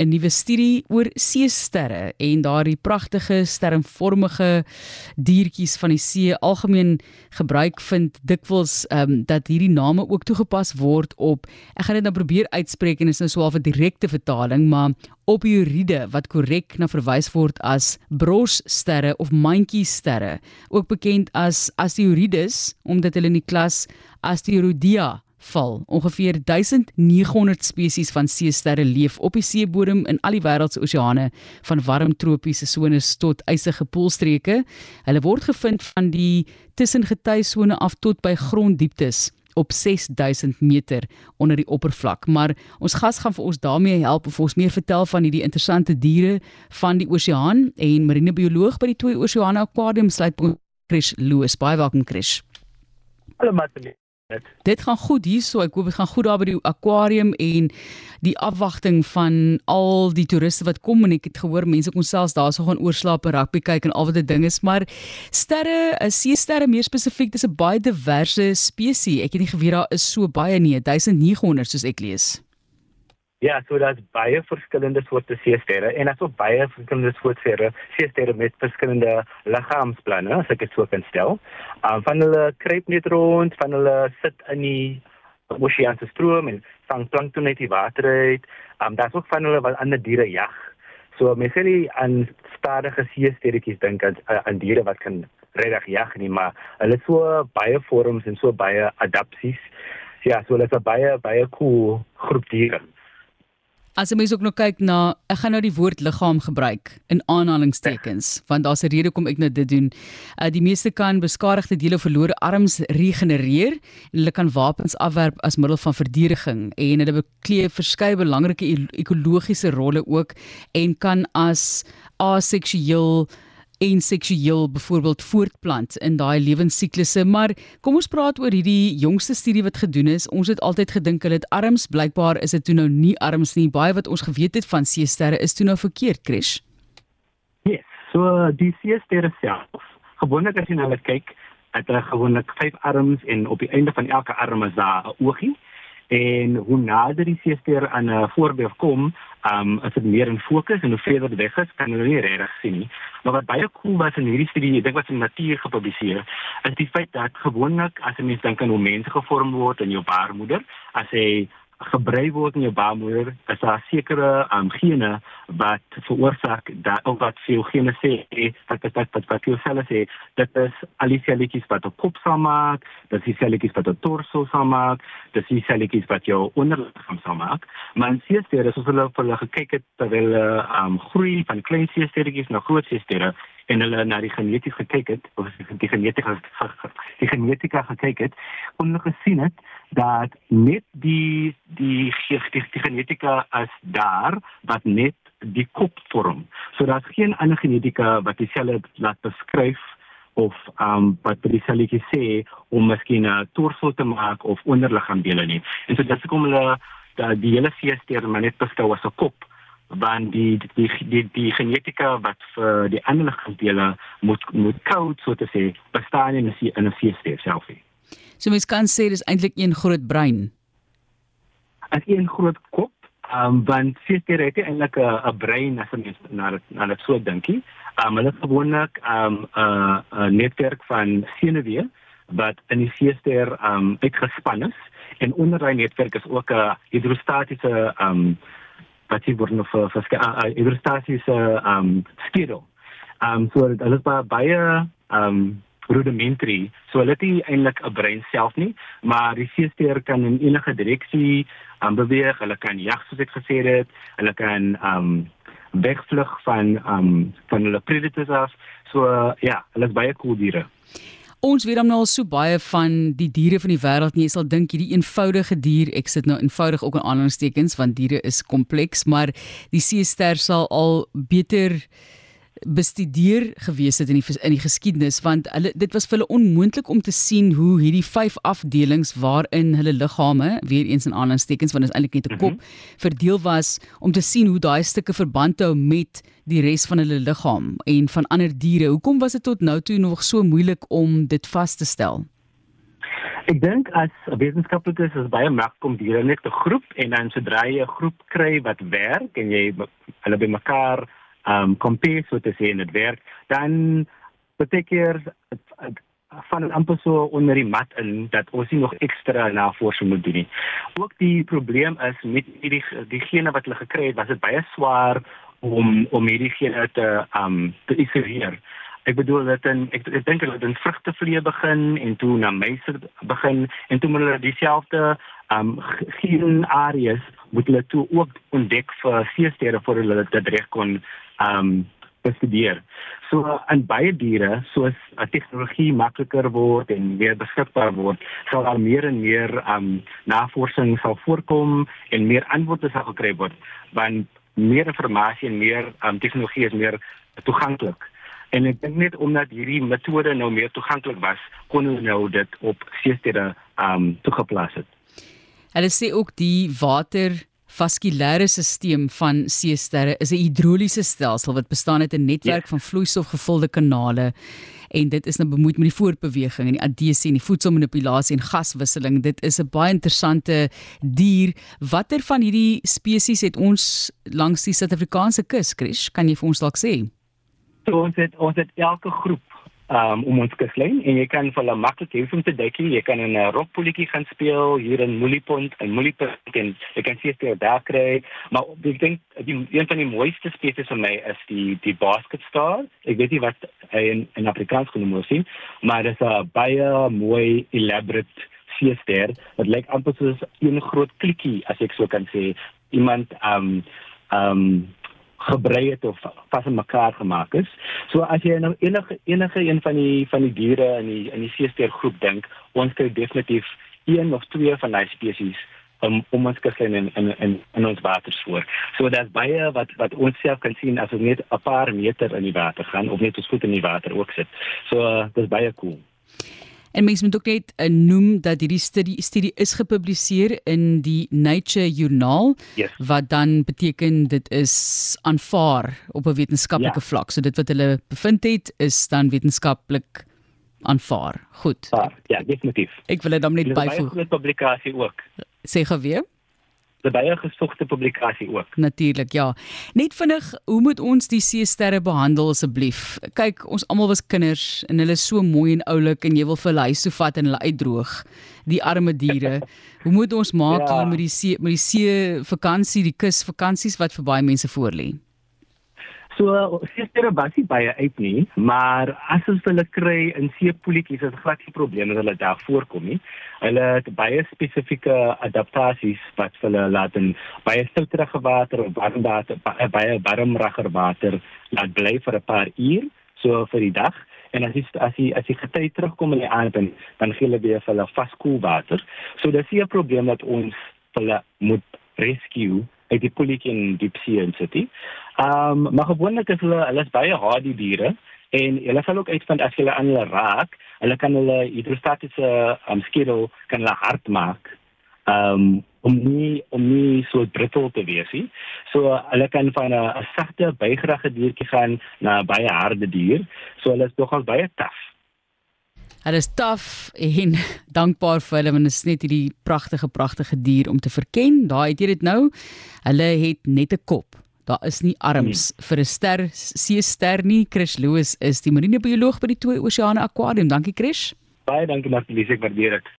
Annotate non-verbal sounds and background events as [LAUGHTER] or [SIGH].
'n nuwe studie oor seesterre en daardie pragtige sterrenvormige diertjies van die see. Algemeen gebruik vind dikwels ehm um, dat hierdie name ook toegepas word op ek gaan dit nou probeer uitspreek en is nou swaar 'n direkte vertaling maar ophiuride wat korrek na verwys word as brossterre of mandjiesterre ook bekend as asteroïdes omdat hulle in die klas Asteroidea val. Ongeveer 1900 spesies van seesterre leef op die seebodem in al die wêreld se oseane, van warm tropiese sones tot ysige poolstreke. Hulle word gevind van die tussengetysone af tot by gronddieptes op 6000 meter onder die oppervlak. Maar ons gas gaan vir ons daarmee help of ons meer vertel van hierdie interessante diere van die oseaan en marinebioloog by die Twee Oseane Aquarium sluit Chris Loos. Baie welkom Chris. Hallo Matthie dit. Dit gaan goed hierso. Ek hoop dit gaan goed daar by die aquarium en die afwagting van al die toeriste wat kom en ek het gehoor mense kon selfs daarso gaan oorslaap en rugby kyk en al wat dit ding is, maar sterre, eh, seesterre meer spesifiek, dis 'n baie diverse spesies. Ek het nie geweet daar is so baie nie, 1900 soos ek lees. Ja, so daar's baie verskillende soorte seesterre en daar's ook baie verskillende soorte seesterre met verskillende liggaamsplanne, as ek dit so kan stel. Um van hulle kruip net rond, van hulle sit in die oseaanse stroom en vang plankton uit die water uit. Um daar's ook van hulle wat ander diere jag. So mense nie aan stadige seesterretjies dink aan aan diere wat kan regtig jag nie, maar hulle so baie vorms en so baie adapsies. Ja, so hulle is baie baie cool groep diere. As jy mens ook nog kyk na ek gaan nou die woord liggaam gebruik in aanhalingstekens want daar's 'n rede hoekom ek nou dit doen. Uh die meeste kan beskadigde dele verlore arms regenereer en hulle kan wapens afwerp as middel van verdediging en hulle beklee verskeie belangrike ekologiese rolle ook en kan as aseksueel en seksueel byvoorbeeld voortplant in daai lewensiklusse. Maar kom ons praat oor hierdie jongste studie wat gedoen is. Ons het altyd gedink hulle het arms, blykbaar is dit toe nou nie arms nie. Baie wat ons geweet het van seesterre is toe nou verkeerd, Krish. Yes, so die seesterre self. Gewoonlik as jy nou kyk, het hulle gewoonlik vyf arms en op die einde van elke arm is daar 'n oogie en hoe nader die seester aan 'n voorbeeld kom, um as dit meer in fokus en hoe verder weg is, kan jy nie regtig sien nie. Maar wat baie cool was in hierdie studie, ek dink wat in Natuur gepubliseer, is die feit dat gewoonlik as 'n mens dink aan hoe mense gevorm word in jou baarmoeder, as jy gebrei word in jou baarmoeder, is daar sekere um, gene wat veroorsaak dat of wat veel gene sê dat dit dat wat jou selle sê, dit is al die selletjies wat op kop sal maak, dit is die selletjies wat op torso sal maak, dit is die selletjies wat jou onderliggaam sal maak. Maar in seestere, soos hulle vir hulle gekyk het terwyl hulle um, groei van klein seesterretjies na groot seestere, en hulle na die geneties gekyk het of die genetika die genetika gekyk het en hulle gesien het dat net die die die, die, genetika as daar wat net die kop vorm. So daar's geen ander genetika wat dieselfde laat beskryf of um wat by die selletjie sê om miskien 'n torso te maak of onderliggaamdele nie. En so dit is kom hulle dat die hele feesteur maar net beskou as 'n kop want die die die die genetika wat vir die ander liggaamdele moet moet koud so te sê bestaan in 'n in 'n feesteur selfie. So mens kan sê dis eintlik een groot brein. As een groot kop um, want seker het jy eintlik 'n brein as jy na dit na dit so dinkie. Ehm um, hulle gewoonlik um, 'n 'n netwerk van senuwee wat in die seester ehm um, uitgespan is en onder daai netwerk is ook 'n hidrostatiese um, wat jy word vir vir hidrostatiese ehm um, skedel. Ehm um, so hulle is baie ehm um, rudimentary. So hulle het eintlik 'n brein self nie, maar die seester kan in enige direksie um, beweeg. Hulle kan jag soos ek gesê het. Hulle kan ehm um, wegvlug van ehm um, van hulle predators af. So uh, ja, hulle is baie cool diere. Ons weet dan nou al so baie van die diere van die wêreld nie. Jy sal dink hierdie eenvoudige dier, ek sit nou eenvoudig ook in aanhalingstekens want diere is kompleks, maar die seester sal al beter bestudeer gewees het in die in die geskiedenis want hulle dit was vir hulle onmoontlik om te sien hoe hierdie vyf afdelings waarin hulle liggame weer eens in aanhalingstekens want dit is eintlik net 'n kop mm -hmm. verdeel was om te sien hoe daai stukke verband hou met die res van hulle liggaam en van ander diere. Hoekom was dit tot nou toe nog so moeilik om dit vas te stel? Ek dink as wetenskaplikes is baie maklik om diere net te groep en dan sodra jy 'n groep kry wat werk en jy hulle by mekaar um compete so te sê en dit werk, dan beteken van 'n amper so onder die mat in dat ons nie nog ekstra navorsing moet doen nie. Ook die probleem is met hierdie diegene wat hulle gekry het, was dit baie swaar om om hierdie gene te um te isoleer. Ek bedoel dat in ek ek dink hulle het in vrugtevlee begin en toe na meise begin en toe hulle dieselfde um geen areas moet hulle toe ook ontdek vir seestere voor hulle dit reg kon um bestudeer. So in baie diere soos 'n tegnologie makliker word en meer beskikbaar word, sal daar meer en meer um navorsing sal voorkom en meer antwoorde sal gekry word want meer inligting en meer um tegnologie is meer toeganklik. En ek dink net omdat hierdie metode nou meer toeganklik was, kon hulle nou dit op seestede um toegepas het. Hulle sê ook die water vaskulêre stelsel van seesterre is 'n hidroliese stelsel wat bestaan uit 'n netwerk ja. van vloeistofgevulde kanale en dit is nou bemoei met die voortbeweging en die adhesie en die voedselmanipulasie en gaswisseling. Dit is 'n baie interessante dier. Watter van hierdie spesies het ons langs die Suid-Afrikaanse kus, Krish? Kan jy vir ons dalk sê? So ons het ons het elke groep um, om ons kuslyn en jy kan vir hulle maklik help om te dekkie. Jy kan 'n rockpolletjie gaan speel hier in Moolipont en Moolipont en jy kan sien jy daar kry. Maar ek dink die een van die mooiste spesies vir my is die die basket star. Ek weet nie wat hy in in Afrikaans genoem word, maar dit is 'n baie mooi elaborate seester. Dit lyk amper soos 'n groot klikkie as ek so kan sê. Iemand um um gebrei het of vas in mekaar gemaak is. So as jy nou enige enige een van die van die diere in die in die seesteer groep dink, ons kry definitief een of twee van daai spesies om om ons kuslyn in in in in ons waters voor. So daar's baie wat wat ons self kan sien as ons net 'n paar meter in die water gaan of net ons voet in die water ook sit. So uh, dis baie cool. En mens moet ook net uh, noem dat hierdie studie studie is gepubliseer in die Nature Journal yes. wat dan beteken dit is aanvaar op 'n wetenskaplike ja. vlak. So dit wat hulle bevind het is dan wetenskaplik aanvaar. Goed. Ja, definitief. Ek wil dit dan net byvoeg. 'n publikasie ook. Sê gou weer. 'n baie gesogte publikasie ook. Natuurlik, ja. Net vinnig, hoe moet ons die seesterre behandel asseblief? Kyk, ons almal was kinders en hulle is so mooi en oulik en jy wil vir hulle huis toe vat en hulle uitdroog. Die arme diere. [LAUGHS] hoe moet ons maak ja. hier met die see met die see vakansie, die kus vakansies wat vir baie mense voorlê? So seesterre was nie baie uit nie, maar as ons hulle kry in seepoeltjies, is glad nie probleme hulle daar voorkom nie. Hulle het baie spesifieke adaptasies wat hulle laat in baie stouterige water of warm water, baie warmrager water laat bly vir 'n paar uur, so vir die dag. En as jy as jy as jy gety terugkom in die aand dan dan gee hulle weer hulle vaskoel water. So dis nie 'n probleem dat ons hulle moet rescue uit die poeltjie in diep see in nie. Ehm um, maar gewoonlik is hulle hulle is baie harde diere en hulle sal ook uitvind as jy hulle aan hulle raak, hulle kan hulle hidrostatiese um, skedel kan hulle hard maak. Ehm um, om nie om nie so brittel te wees nie. So hulle kan van 'n sagte bygerige diertjie gaan na 'n baie harde dier. So hulle is nogal baie taaf. Hulle is taaf en [LAUGHS] dankbaar vir hulle want dit is net hierdie pragtige pragtige dier om te verken. Daai het jy dit nou. Hulle het net 'n kop. Daar is nie arms nee. vir 'n ster seester nie. Chris Loos is die marinebioloog by die Twee Oseane Aquarium. Dankie Chris. Baie dankie Martie, ek waardeer dit.